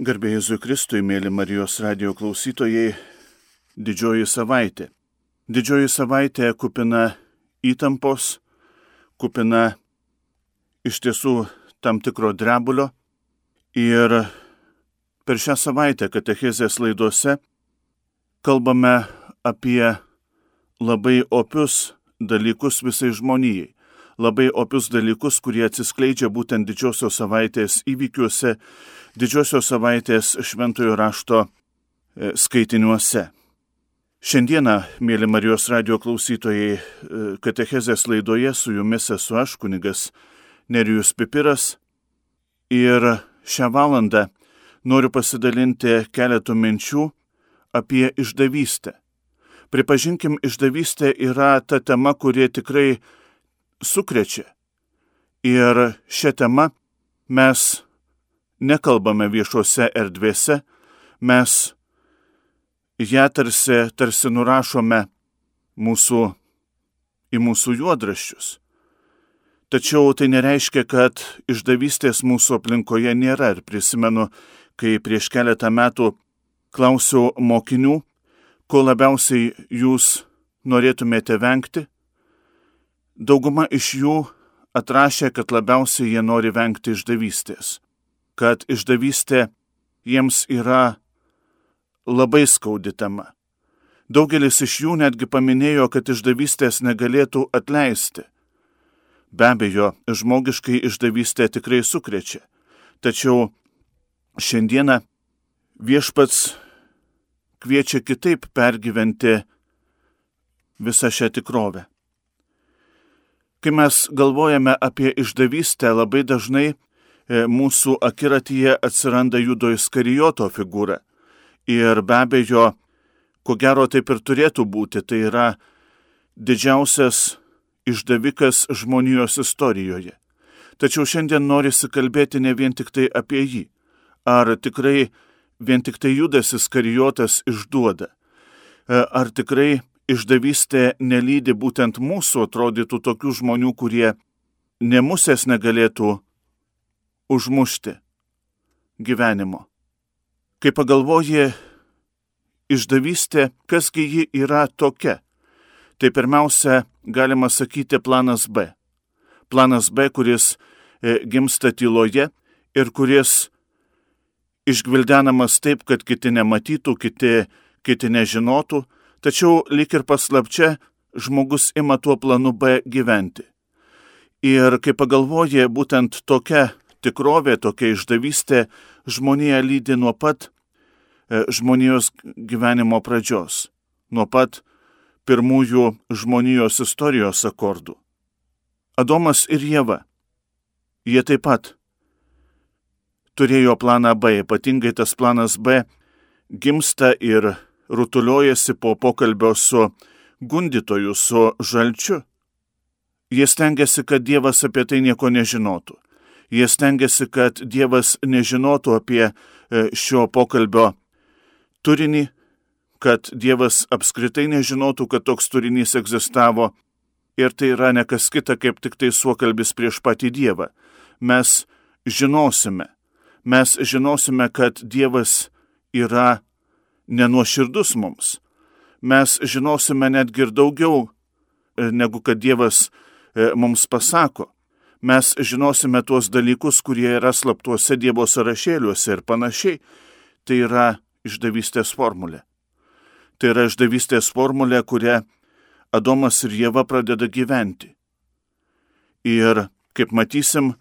Garbėjai Jėzui Kristui, mėly Marijos radio klausytojai, didžioji savaitė. Didžioji savaitė kupina įtampos, kupina iš tiesų tam tikro drebulio ir per šią savaitę katechezės laidose kalbame apie labai opius dalykus visai žmonijai labai opius dalykus, kurie atsiskleidžia būtent didžiosios savaitės įvykiuose, didžiosios savaitės šventojo rašto e, skaitiniuose. Šiandieną, mėly Marijos radio klausytojai, e, Katechezės laidoje su jumis esu aš, kunigas Nerijus Pipiras. Ir šią valandą noriu pasidalinti keletų minčių apie išdavystę. Pripažinkim, išdavystė yra ta tema, kurie tikrai sukrečia. Ir šią temą mes nekalbame viešuose erdvėse, mes ją tarsi, tarsi nurašome mūsų, į mūsų juodraščius. Tačiau tai nereiškia, kad išdavystės mūsų aplinkoje nėra. Ir prisimenu, kai prieš keletą metų klausiau mokinių, ko labiausiai jūs norėtumėte vengti, Dauguma iš jų atrašė, kad labiausiai jie nori vengti išdavystės, kad išdavystė jiems yra labai skaudi tema. Daugelis iš jų netgi paminėjo, kad išdavystės negalėtų atleisti. Be abejo, žmogiškai išdavystė tikrai sukrečia. Tačiau šiandieną viešpats kviečia kitaip pergyventi visą šią tikrovę. Kai mes galvojame apie išdavystę, labai dažnai mūsų akiratyje atsiranda judo iskarijoto figūra. Ir be abejo, ko gero taip ir turėtų būti, tai yra didžiausias išdavikas žmonijos istorijoje. Tačiau šiandien norisi kalbėti ne vien tik tai apie jį. Ar tikrai vien tik tai judas iskarijotas išduoda? E, ar tikrai išdavystė nelydi būtent mūsų, atrodytų tokių žmonių, kurie nemusės negalėtų užmušti gyvenimo. Kai pagalvoji, išdavystė, kasgi ji yra tokia, tai pirmiausia, galima sakyti planas B. Planas B, kuris e, gimsta tyloje ir kuris išgvildenamas taip, kad kiti nematytų, kiti, kiti nežinotų, tačiau lik ir paslapčia žmogus ima tuo planu B gyventi. Ir kai pagalvoja, būtent tokia tikrovė, tokia išdavystė žmonija lydi nuo pat e, žmonijos gyvenimo pradžios, nuo pat pirmųjų žmonijos istorijos akordų. Adomas ir Jėva, jie taip pat turėjo planą B, ypatingai tas planas B gimsta ir rutuliojasi po pokalbio su gundytoju, su žalčiu. Jie stengiasi, kad Dievas apie tai nieko nežinotų. Jie stengiasi, kad Dievas nežinotų apie e, šio pokalbio turinį, kad Dievas apskritai nežinotų, kad toks turinys egzistavo. Ir tai yra ne kas kita, kaip tik tai suokalbis prieš patį Dievą. Mes žinosime, mes žinosime, kad Dievas yra nenuoširdus mums. Mes žinosime netgi ir daugiau, e, negu kad Dievas e, mums pasako. Mes žinosime tuos dalykus, kurie yra slaptuose Dievo sąrašėliuose ir panašiai. Tai yra išdavystės formulė. Tai yra išdavystės formulė, kurią Adomas ir Jėva pradeda gyventi. Ir, kaip matysim,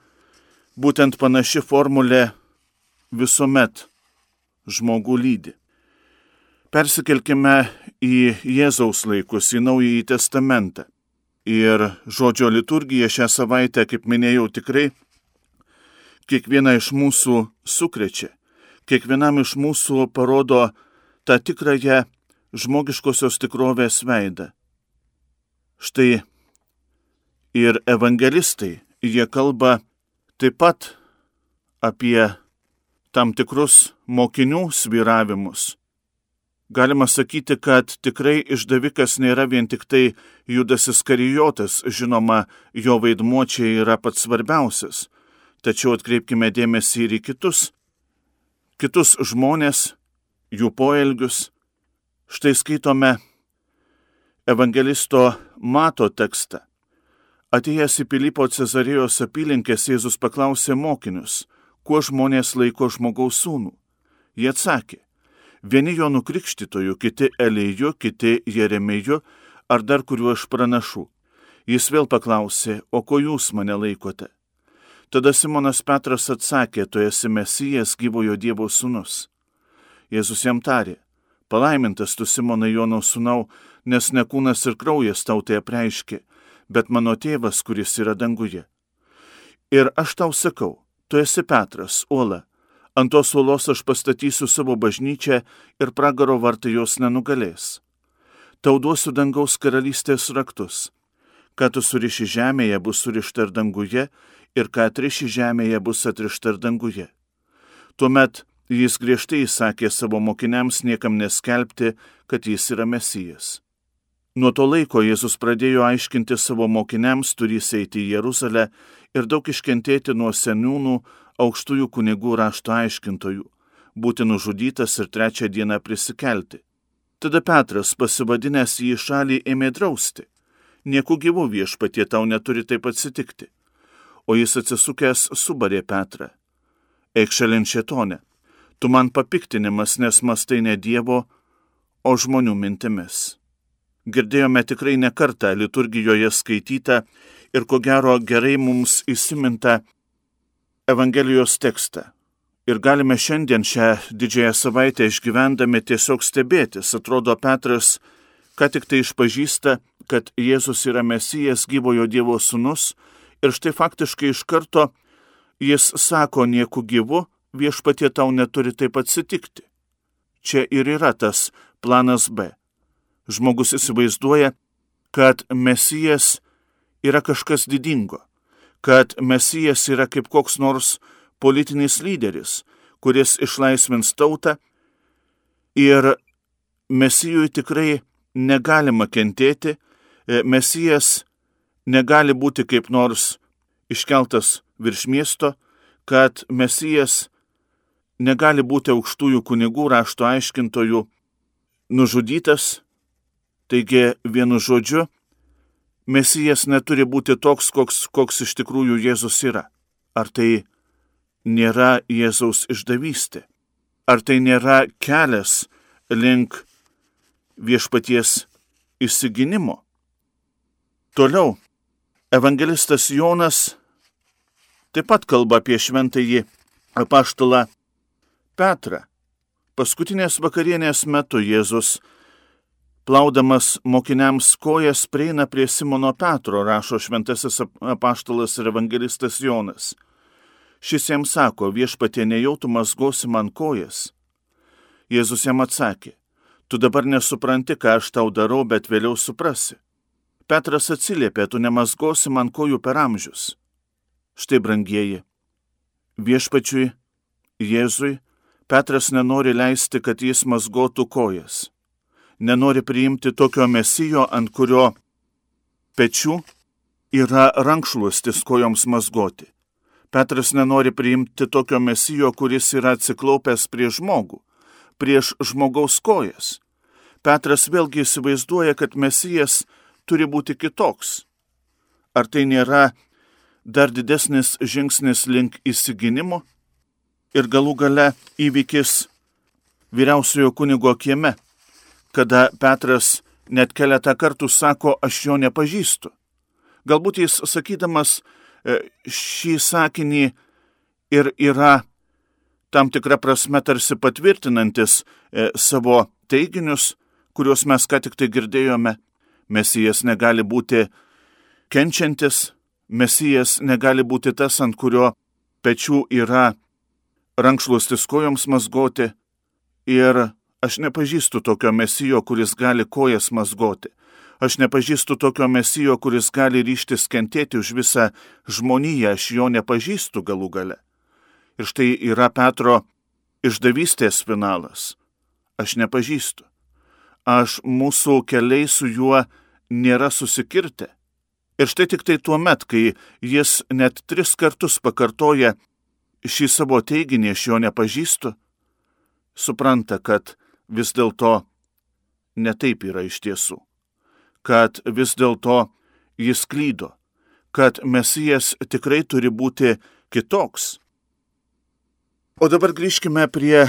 būtent panaši formulė visuomet žmogų lydi. Persikelkime į Jėzaus laikus, į Naująjį Testamentą. Ir žodžio liturgija šią savaitę, kaip minėjau, tikrai kiekvieną iš mūsų sukrečia. Kiekvienam iš mūsų parodo tą tikrąją žmogiškosios tikrovės veidą. Štai ir evangelistai, jie kalba taip pat apie tam tikrus mokinių sviravimus Galima sakyti, kad tikrai išdavikas nėra vien tik tai Judas Iskarijotas, žinoma, jo vaidmuo čia yra pats svarbiausias. Tačiau atkreipkime dėmesį ir į kitus. kitus žmonės, jų poelgius. Štai skaitome evangelisto Mato tekstą. Atėjęs į Pilypo Cezarijos apylinkės Jėzus paklausė mokinius, kuo žmonės laiko žmogaus sūnų. Jie atsakė, vieni jo nukrikštytojų, kiti Elėjų, kiti Jeremėjų ar dar kuriuo iš pranašų. Jis vėl paklausė, o ko jūs mane laikote? Tada Simonas Petras atsakė, tu esi Mesijas gyvojo Dievo sūnus. Jėzus jam tarė, palaimintas tu Simonai Jono sūnau, nes ne kūnas ir kraujas tau tai apreiškė, bet mano tėvas, kuris yra danguje. Ir aš tau sakau, tu esi Petras, Ola, ant tos uolos aš pastatysiu savo bažnyčią ir pragaro vartai jos nenugalės. Tau duosiu dangaus karalystės raktus. Ką tu suriši žemėje, bus surišta ir danguje, ir ką atriši žemėje bus atrišta ir danguje. Tuomet jis griežtai įsakė savo mokiniams niekam neskelbti, kad jis yra mesijas. Nuo to laiko Jėzus pradėjo aiškinti savo mokiniams, turys eiti į Jeruzalę ir daug iškentėti nuo seniūnų, aukštųjų kunigų rašto aiškintojų, būti nužudytas ir trečią dieną prisikelti. Tada Petras, pasivadinęs jį šalį, ėmė drausti. Nieku gyvu viešpatie tau neturi taip atsitikti o jis atsisukęs subarė Petrą. Eik šalin šetonę, tu man papiktinimas, nes mastai ne Dievo, o žmonių mintimis. Girdėjome tikrai ne kartą liturgijoje skaitytą ir ko gero gerai mums įsimintą Evangelijos tekstą. Ir galime šiandien šią didžiąją savaitę išgyvendami tiesiog stebėtis. Atrodo, Petras ką tik tai išpažįsta, kad Jėzus yra Mesijas gyvojo Dievo sūnus, Ir štai faktiškai iš karto jis sako nieku gyvu, viešpatie tau neturi taip atsitikti. Čia ir yra tas planas B. Žmogus įsivaizduoja, kad mesijas yra kažkas didingo, kad mesijas yra kaip koks nors politinis lyderis, kuris išlaisvins tautą ir mesijui tikrai negalima kentėti, mesijas negali būti kaip nors iškeltas virš miesto, kad Mesijas negali būti aukštųjų kunigų rašto aiškintojų nužudytas, taigi vienu žodžiu, Mesijas neturi būti toks, koks, koks iš tikrųjų Jėzus yra. Ar tai nėra Jėzaus išdavystė? Ar tai nėra kelias link viešpaties įsiginimo? Toliau Evangelistas Jonas taip pat kalba apie šventąjį apaštalą Petrą. Paskutinės vakarienės metu Jėzus, plaudamas mokiniams kojas, prieina prie Simono Petro, rašo šventasis apaštalas ir evangelistas Jonas. Šis jam sako, viešpatie nejautų mazgosi man kojas. Jėzus jam atsakė, tu dabar nesupranti, ką aš tau darau, bet vėliau suprasi. Petras atsiliepė, tu nemasgosi man kojų per amžius. Štai, brangieji, viešpačiui, Jėzui, Petras nenori leisti, kad jis mazgotų kojas. Nenori priimti tokio mesijo, ant kurio pečių yra rankšluostis kojoms mazgoti. Petras nenori priimti tokio mesijo, kuris yra atsiklaupęs prieš žmogų, prieš žmogaus kojas. Petras vėlgi įsivaizduoja, kad mesijas turi būti kitoks. Ar tai nėra dar didesnis žingsnis link įsiginimo ir galų gale įvykis vyriausiojo kunigo kieme, kada Petras net keletą kartų sako, aš jo nepažįstu. Galbūt jis sakydamas e, šį sakinį ir yra tam tikrą prasme tarsi patvirtinantis e, savo teiginius, kuriuos mes ką tik tai girdėjome, Mesijas negali būti kenčiantis, Mesijas negali būti tas, ant kurio pečių yra rankšluostis kojoms mazgoti ir aš nepažįstu tokio mesijo, kuris gali kojas mazgoti. Aš nepažįstu tokio mesijo, kuris gali ryštis kentėti už visą žmoniją, aš jo nepažįstu galų gale. Ir štai yra Petro išdavystės finalas. Aš nepažįstu. Aš mūsų keliai su juo nėra susikirtę. Ir štai tik tai tuo met, kai jis net tris kartus pakartoja šį savo teiginį, aš jo nepažįstu, supranta, kad vis dėlto netaip yra iš tiesų, kad vis dėlto jis klydo, kad Mesijas tikrai turi būti kitoks. O dabar grįžkime prie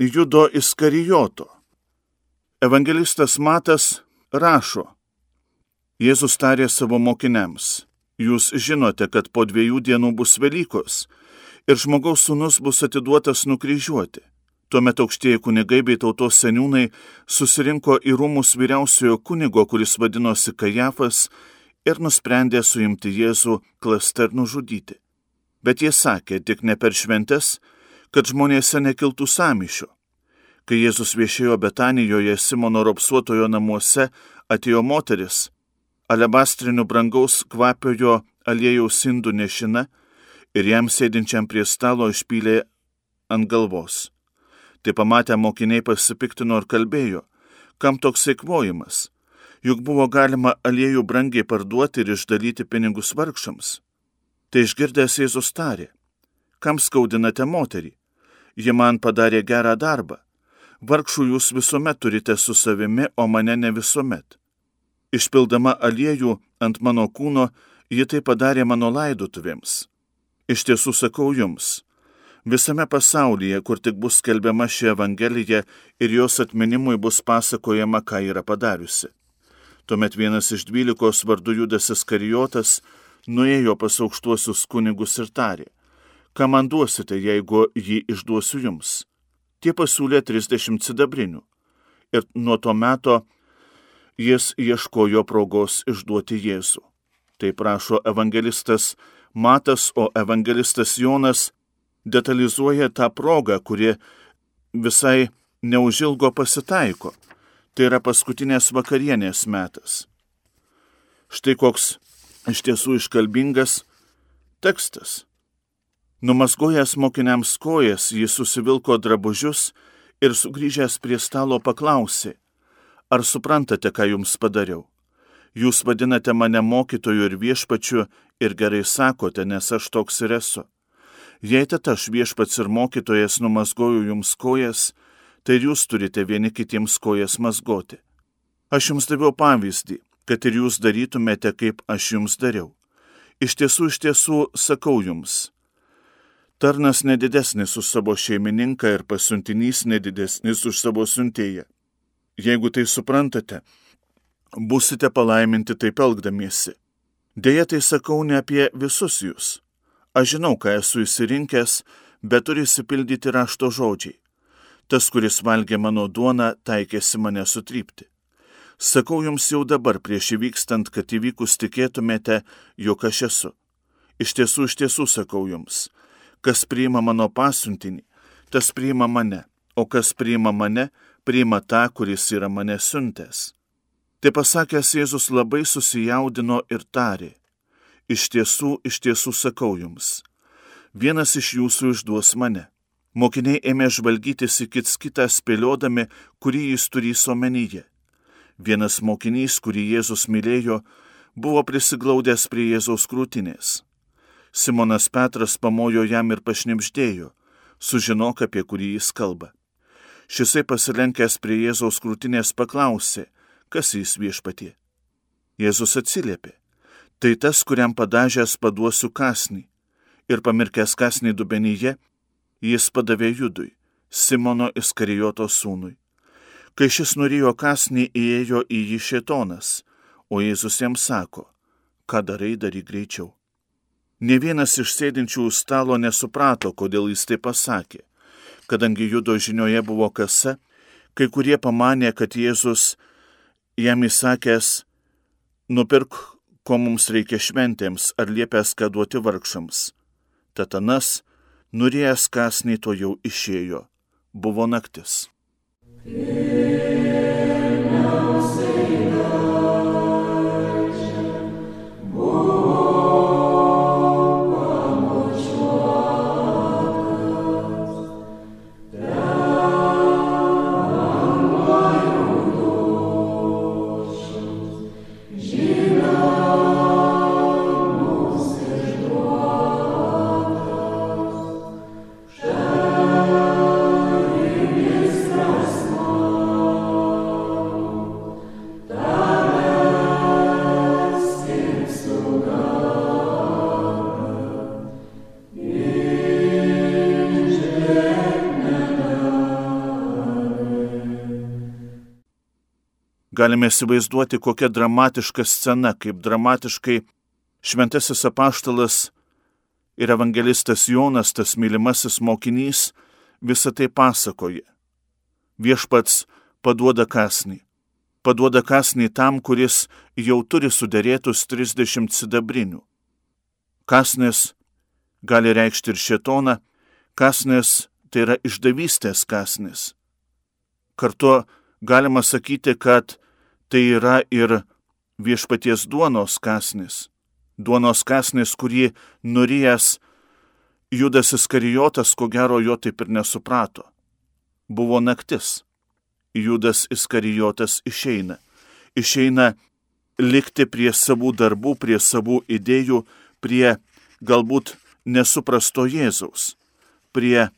Judo Iskarijoto. Evangelistas Matas rašo, Jėzus tarė savo mokiniams, jūs žinote, kad po dviejų dienų bus Velykos ir žmogaus sūnus bus atiduotas nukryžiuoti. Tuomet aukštieji kunigai bei tautos seniūnai susirinko į rūmus vyriausiojo kunigo, kuris vadinosi Kajafas, ir nusprendė suimti Jėzų klastą ir nužudyti. Bet jie sakė tik ne per šventes, kad žmonėse nekiltų samišio. Kai Jėzus viešėjo Betanijoje Simono ropsuotojo namuose, atėjo moteris, alebastrinių brangaus kvapiojo aliejaus indų nešina ir jam sėdinčiam prie stalo išpylė ant galvos. Tai pamatę mokiniai pasipiktino ir kalbėjo, kam toks eikvojimas, juk buvo galima aliejų brangiai parduoti ir išdalyti pinigus vargšams. Tai išgirdęs Jėzus tarė, kam skaudinate moterį, ji man padarė gerą darbą, vargšų jūs visuomet turite su savimi, o mane ne visuomet. Išpildama aliejų ant mano kūno, ji tai padarė mano laidotuvėms. Iš tiesų sakau jums, Visame pasaulyje, kur tik bus skelbiama ši Evangelija ir jos atminimui bus pasakojama, ką yra padariusi. Tuomet vienas iš dvylikos vardų Judas Iskarijotas nuėjo pas aukštuosius kunigus ir tarė, ką man duosite, jeigu jį išduosiu jums. Tie pasiūlė 30 sidabrinių. Ir nuo to meto jis ieškojo progos išduoti Jėzų. Tai prašo evangelistas Matas, o evangelistas Jonas detalizuoja tą progą, kuri visai neužilgo pasitaiko. Tai yra paskutinės vakarienės metas. Štai koks iš tiesų iškalbingas tekstas. Numaskojęs mokiniams kojas, jis susivilko drabužius ir sugrįžęs prie stalo paklausė, ar suprantate, ką jums padariau? Jūs vadinate mane mokytoju ir viešpačiu ir gerai sakote, nes aš toks ir esu. Jei tad aš viešpats ir mokytojas numasgoju jums kojas, tai jūs turite vieni kitiems kojas mazgoti. Aš jums daviau pavyzdį, kad ir jūs darytumėte, kaip aš jums dariau. Iš tiesų, iš tiesų sakau jums. Tarnas nedidesnis už savo šeimininką ir pasiuntinys nedidesnis už savo siuntėją. Jeigu tai suprantate, busite palaiminti taip elgdamiesi. Deja, tai sakau ne apie visus jūs Aš žinau, ką esu įsirinkęs, bet turi įsipildyti rašto žodžiai. Tas, kuris valgė mano duoną, taikėsi mane sutrypti. Sakau jums jau dabar prieš įvykstant, kad įvykus tikėtumėte, jog aš esu. Iš tiesų, iš tiesų sakau jums, kas priima mano pasiuntinį, tas priima mane, o kas priima mane, priima tą, kuris yra mane siuntęs. Tai pasakęs Jėzus labai susijaudino ir tarė, Iš tiesų, iš tiesų sakau jums, vienas iš jūsų išduos mane. Mokiniai ėmė žvalgytis į kits kitą spėliodami, kurį jis turys omenyje. Vienas mokinys, kurį Jėzus mylėjo, buvo prisiglaudęs prie Jėzaus krūtinės. Simonas Petras pamojo jam ir pašnipždėjo, sužinok apie kurį jis kalba. Šisai pasilenkęs prie Jėzaus krūtinės paklausė, kas jis viešpatie. Jėzus atsiliepė, tai tas, kuriam padažęs paduosiu kasnį. Ir pamirkęs kasnį dubenyje, jis padavė judui, Simono Iskarijoto sūnui. Kai šis norėjo kasnį, įėjo į jį šetonas, o Jėzus jam sako, ką darai, daryk greičiau. Ne vienas iš sėdinčių stalo nesuprato, kodėl jis tai pasakė. Kadangi judo žinioje buvo kasa, kai kurie pamanė, kad Jėzus jam įsakęs, nupirk ko mums reikia šventėms, ar liepęs ką duoti vargšams. Tatanas, norėjęs kasnį to jau išėjo. Buvo naktis. Yeah. Galime įsivaizduoti, kokia dramatiška scena, kaip dramatiškai šventasis apaštalas ir evangelistas Jonas, tas mylimasis mokinys, visą tai pasakoja. Viešpats paduoda kasnį. Paduoda kasnį tam, kuris jau turi suderėtus 30 sidabrinių. Kasnis gali reikšti ir šetoną, kasnis tai yra išdavystės kasnis. Kartu galima sakyti, kad tai yra ir viešpaties duonos kasnis. Duonos kasnis, kurį nurijęs Judas Iskarijotas, ko gero jo taip ir nesuprato. Buvo naktis. Judas Iskarijotas išeina. Išeina likti prie savų darbų, prie savų idėjų, prie galbūt nesuprasto Jėzaus, prie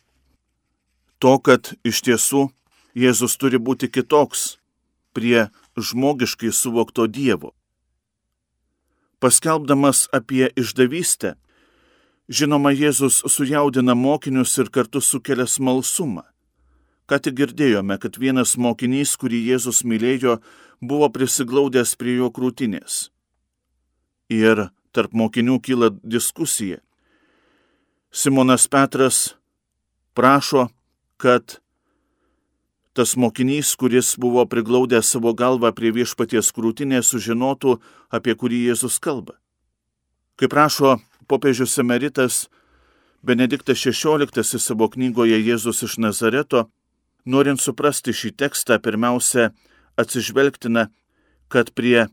to, kad iš tiesų Jėzus turi būti kitoks prie žmogiškai suvokto Dievo. Paskelbdamas apie išdavystę, žinoma, Jėzus sujaudina mokinius ir kartu sukelia smalsumą. Ką tik girdėjome, kad vienas mokinys, kurį Jėzus mylėjo, buvo prisiglaudęs prie jo krūtinės. Ir tarp mokinių kyla diskusija. Simonas Petras prašo, kad tas mokinys, kuris buvo priglaudęs savo galvą prie viešpaties krūtinės, sužinotų, apie kurį Jėzus kalba. Kaip rašo popiežius emeritas Benediktas XVI savo knygoje Jėzus iš Nazareto, norint suprasti šį tekstą, pirmiausia atsižvelgtina, kad prie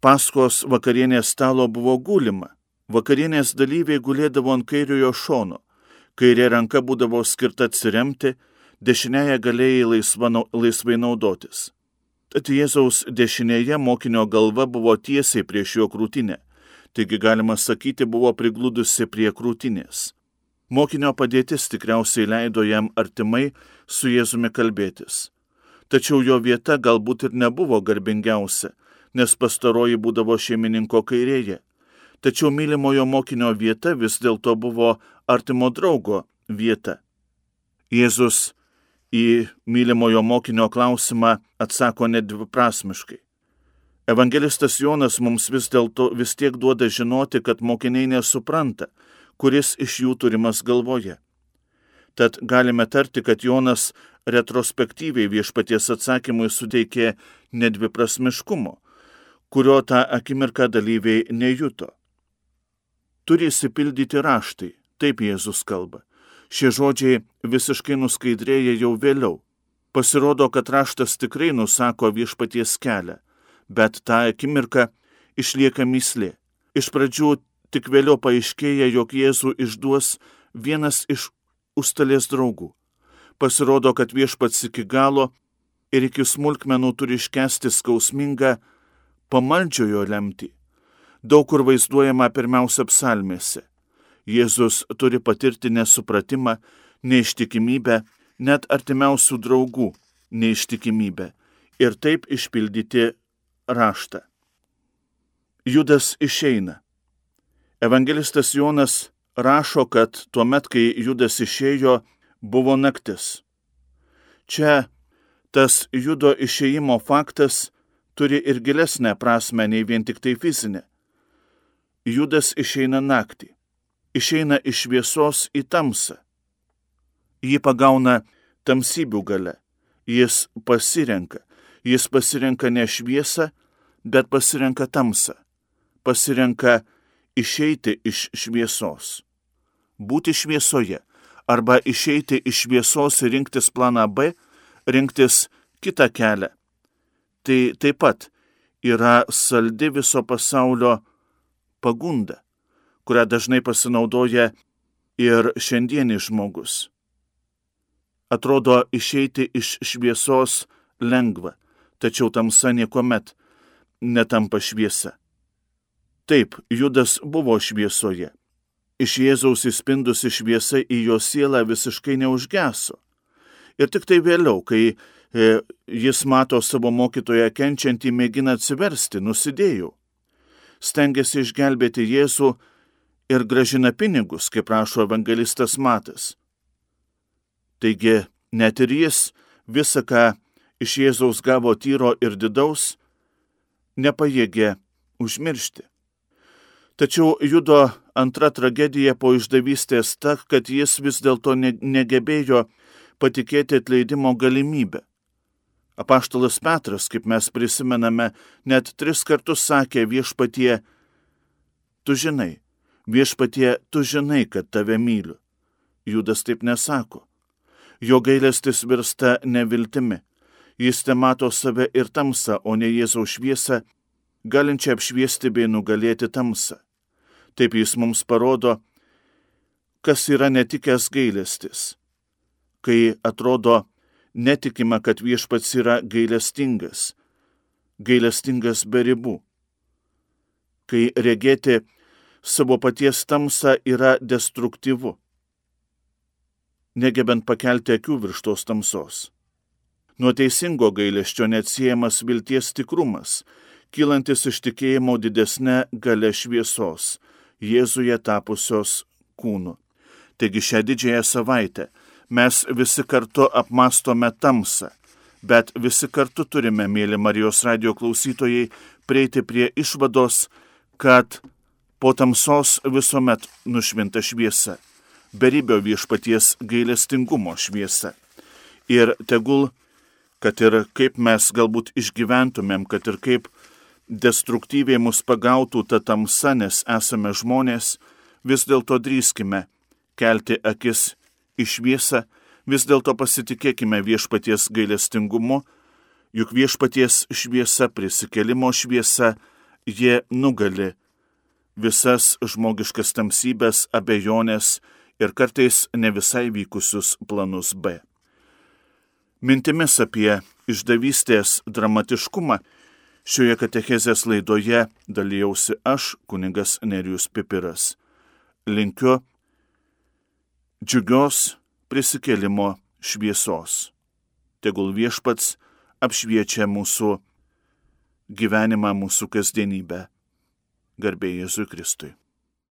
paskos vakarienės stalo buvo gulima. Vakarienės dalyviai gulėdavo ant kairiojo šono, kairė ranka būdavo skirta atsiremti, dešinėje galėjai laisva, laisvai naudotis. Tad Jėzaus dešinėje mokinio galva buvo tiesiai prieš jo krūtinę, taigi galima sakyti buvo prigludusi prie krūtinės. Mokinio padėtis tikriausiai leido jam artimai su Jėzumi kalbėtis. Tačiau jo vieta galbūt ir nebuvo garbingiausia, nes pastaroji būdavo šeimininko kairėje. Tačiau mylimojo mokinio vieta vis dėlto buvo artimo draugo vieta. Jėzus į mylimojo mokinio klausimą atsako nedviprasmiškai. Evangelistas Jonas mums vis dėlto vis tiek duoda žinoti, kad mokiniai nesupranta, kuris iš jų turimas galvoje. Tad galime tarti, kad Jonas retrospektyviai viešpaties atsakymui suteikė nedviprasmiškumo, kurio tą akimirką dalyviai nejuto. Turi įsipildyti raštai, taip Jėzus kalba. Šie žodžiai visiškai nuskaidrėja jau vėliau. Pasirodo, kad raštas tikrai nusako viešpaties kelią, bet tą akimirką išlieka mislė. Iš pradžių tik vėliau paaiškėja, jog Jėzų išduos vienas iš ustalės draugų. Pasirodo, kad viešpats iki galo ir iki smulkmenų turi iškesti skausmingą pamaldžiojo lemtį. Daug kur vaizduojama pirmiausia psalmėse. Jėzus turi patirti nesupratimą, neištikimybę, net artimiausių draugų neištikimybę ir taip išpildyti raštą. Judas išeina. Evangelistas Jonas rašo, kad tuo met, kai Judas išėjo, buvo naktis. Čia tas judo išėjimo faktas turi ir gilesnę prasme nei vien tik tai fizinė. Judas išeina naktį išeina iš šviesos į tamsą. Jį pagauna tamsybių gale. Jis pasirenka. Jis pasirenka ne šviesą, bet pasirenka tamsą. Pasirenka išeiti iš šviesos. Būti šviesoje. Arba išeiti iš šviesos ir rinktis planą B, rinktis kitą kelią. Tai taip pat yra saldi viso pasaulio pagunda kurią dažnai pasinaudoja ir šiandienis žmogus. Atrodo, išeiti iš šviesos lengva, tačiau tamsa niekuomet netampa šviesa. Taip, Judas buvo šviesoje. Iš Jėzaus įspindusi šviesa į jo sielą visiškai neužgeso. Ir tik tai vėliau, kai e, jis mato savo mokytoją kenčiantį, mėgina atsiversti, nusidėjau. Stengiasi išgelbėti Jėzų ir gražina pinigus, kaip rašo evangelistas Matas. Taigi net ir jis visą, ką iš Jėzaus gavo tyro ir didaus, nepajėgė užmiršti. Tačiau Judo antra tragedija po išdavystės ta, kad jis vis dėlto negebėjo patikėti atleidimo galimybę. Apaštalas Petras, kaip mes prisimename, net tris kartus sakė viešpatie, tu žinai, viešpatie, tu žinai, kad tave myliu. Judas taip nesako. Jo gailestis virsta neviltimi. Jis te mato save ir tamsą, o ne Jėzaus šviesą, galinčią apšviesti bei nugalėti tamsą. Taip jis mums parodo, kas yra netikęs gailestis. Kai atrodo netikima, kad viešpats yra gailestingas, gailestingas be ribų. Kai regėti savo paties tamsą yra destruktyvu, negebent pakelti akių virš tos tamsos. Nuo teisingo gailesčio neatsiejamas vilties tikrumas, kylantis iš tikėjimo didesnė gale šviesos, Jėzuje tapusios kūnu. Taigi šią didžiąją savaitę mes visi kartu apmastome tamsą, bet visi kartu turime, mėly Marijos radio klausytojai, prieiti prie išvados, kad po tamsos visuomet nušvinta šviesa, beribio viešpaties gailestingumo šviesa. Ir tegul, kad ir kaip mes galbūt išgyventumėm, kad ir kaip destruktyviai mus pagautų ta tamsa, nes esame žmonės, vis dėlto drįskime kelti akis į šviesą, vis dėlto pasitikėkime viešpaties gailestingumu, juk viešpaties šviesa, prisikelimo šviesa, jie nugali visas žmogiškas tamsybės, abejonės ir kartais ne visai vykusius planus B. Mintimis apie išdavystės dramatiškumą šioje katechezės laidoje dalyjausi aš, kuningas Nerijus Pipiras. Linkiu džiugios prisikelimo šviesos. Tegul viešpats apšviečia mūsų gyvenimą, mūsų kasdienybę. Garbė Jėzui Kristui.